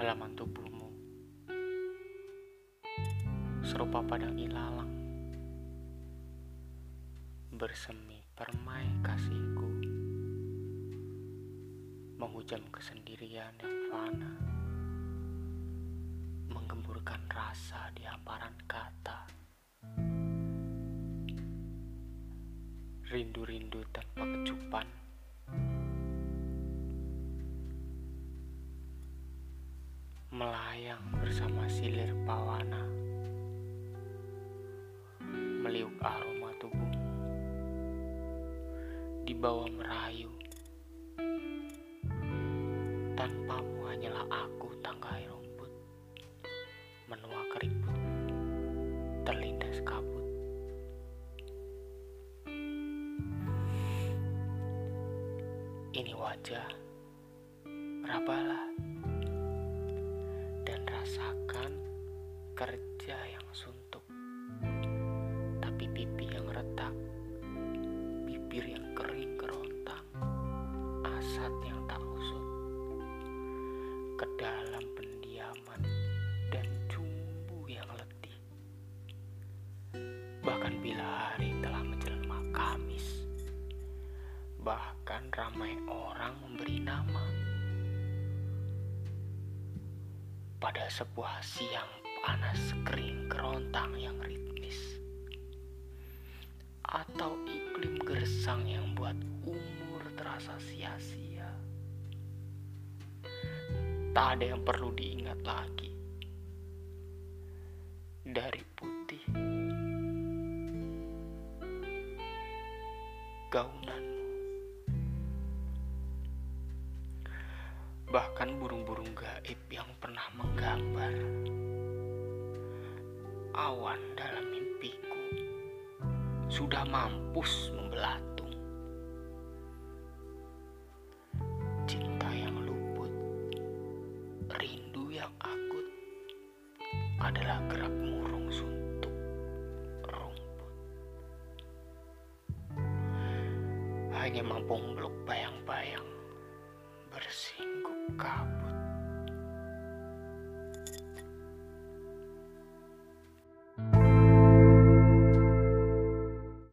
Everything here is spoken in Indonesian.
halaman tubuhmu. Serupa padang ilalang, bersemi permai kasihku, menghujam kesendirian yang fana, menggemburkan rasa di hamparan kata. Rindu-rindu tanpa kecupan. Melayang bersama silir pawana, meliuk aroma tubuh, di bawah merayu. Tanpamu hanyalah aku tanggai rumput, menua keriput, terlindas kabut. Ini wajah, rabalah dan rasakan kerja yang suntuk. Tapi pipi yang retak, bibir yang kering kerontang, asat yang tak usut. Ke dalam pendiaman dan jumbu yang letih. Bahkan bila hari telah menjelma Kamis, bahkan ramai orang memberi nama pada sebuah siang panas kering kerontang yang ritmis. Atau iklim gersang yang buat umur terasa sia-sia. Tak ada yang perlu diingat lagi. Dari putih gaunanmu bahkan burung-burung gaib yang pernah menggambar awan dalam mimpiku sudah mampus membelatung. Cinta yang luput rindu yang akut adalah gerak murung suntuk rumput. Hanya mampu meluk bayang-bayang bersinggup kabut.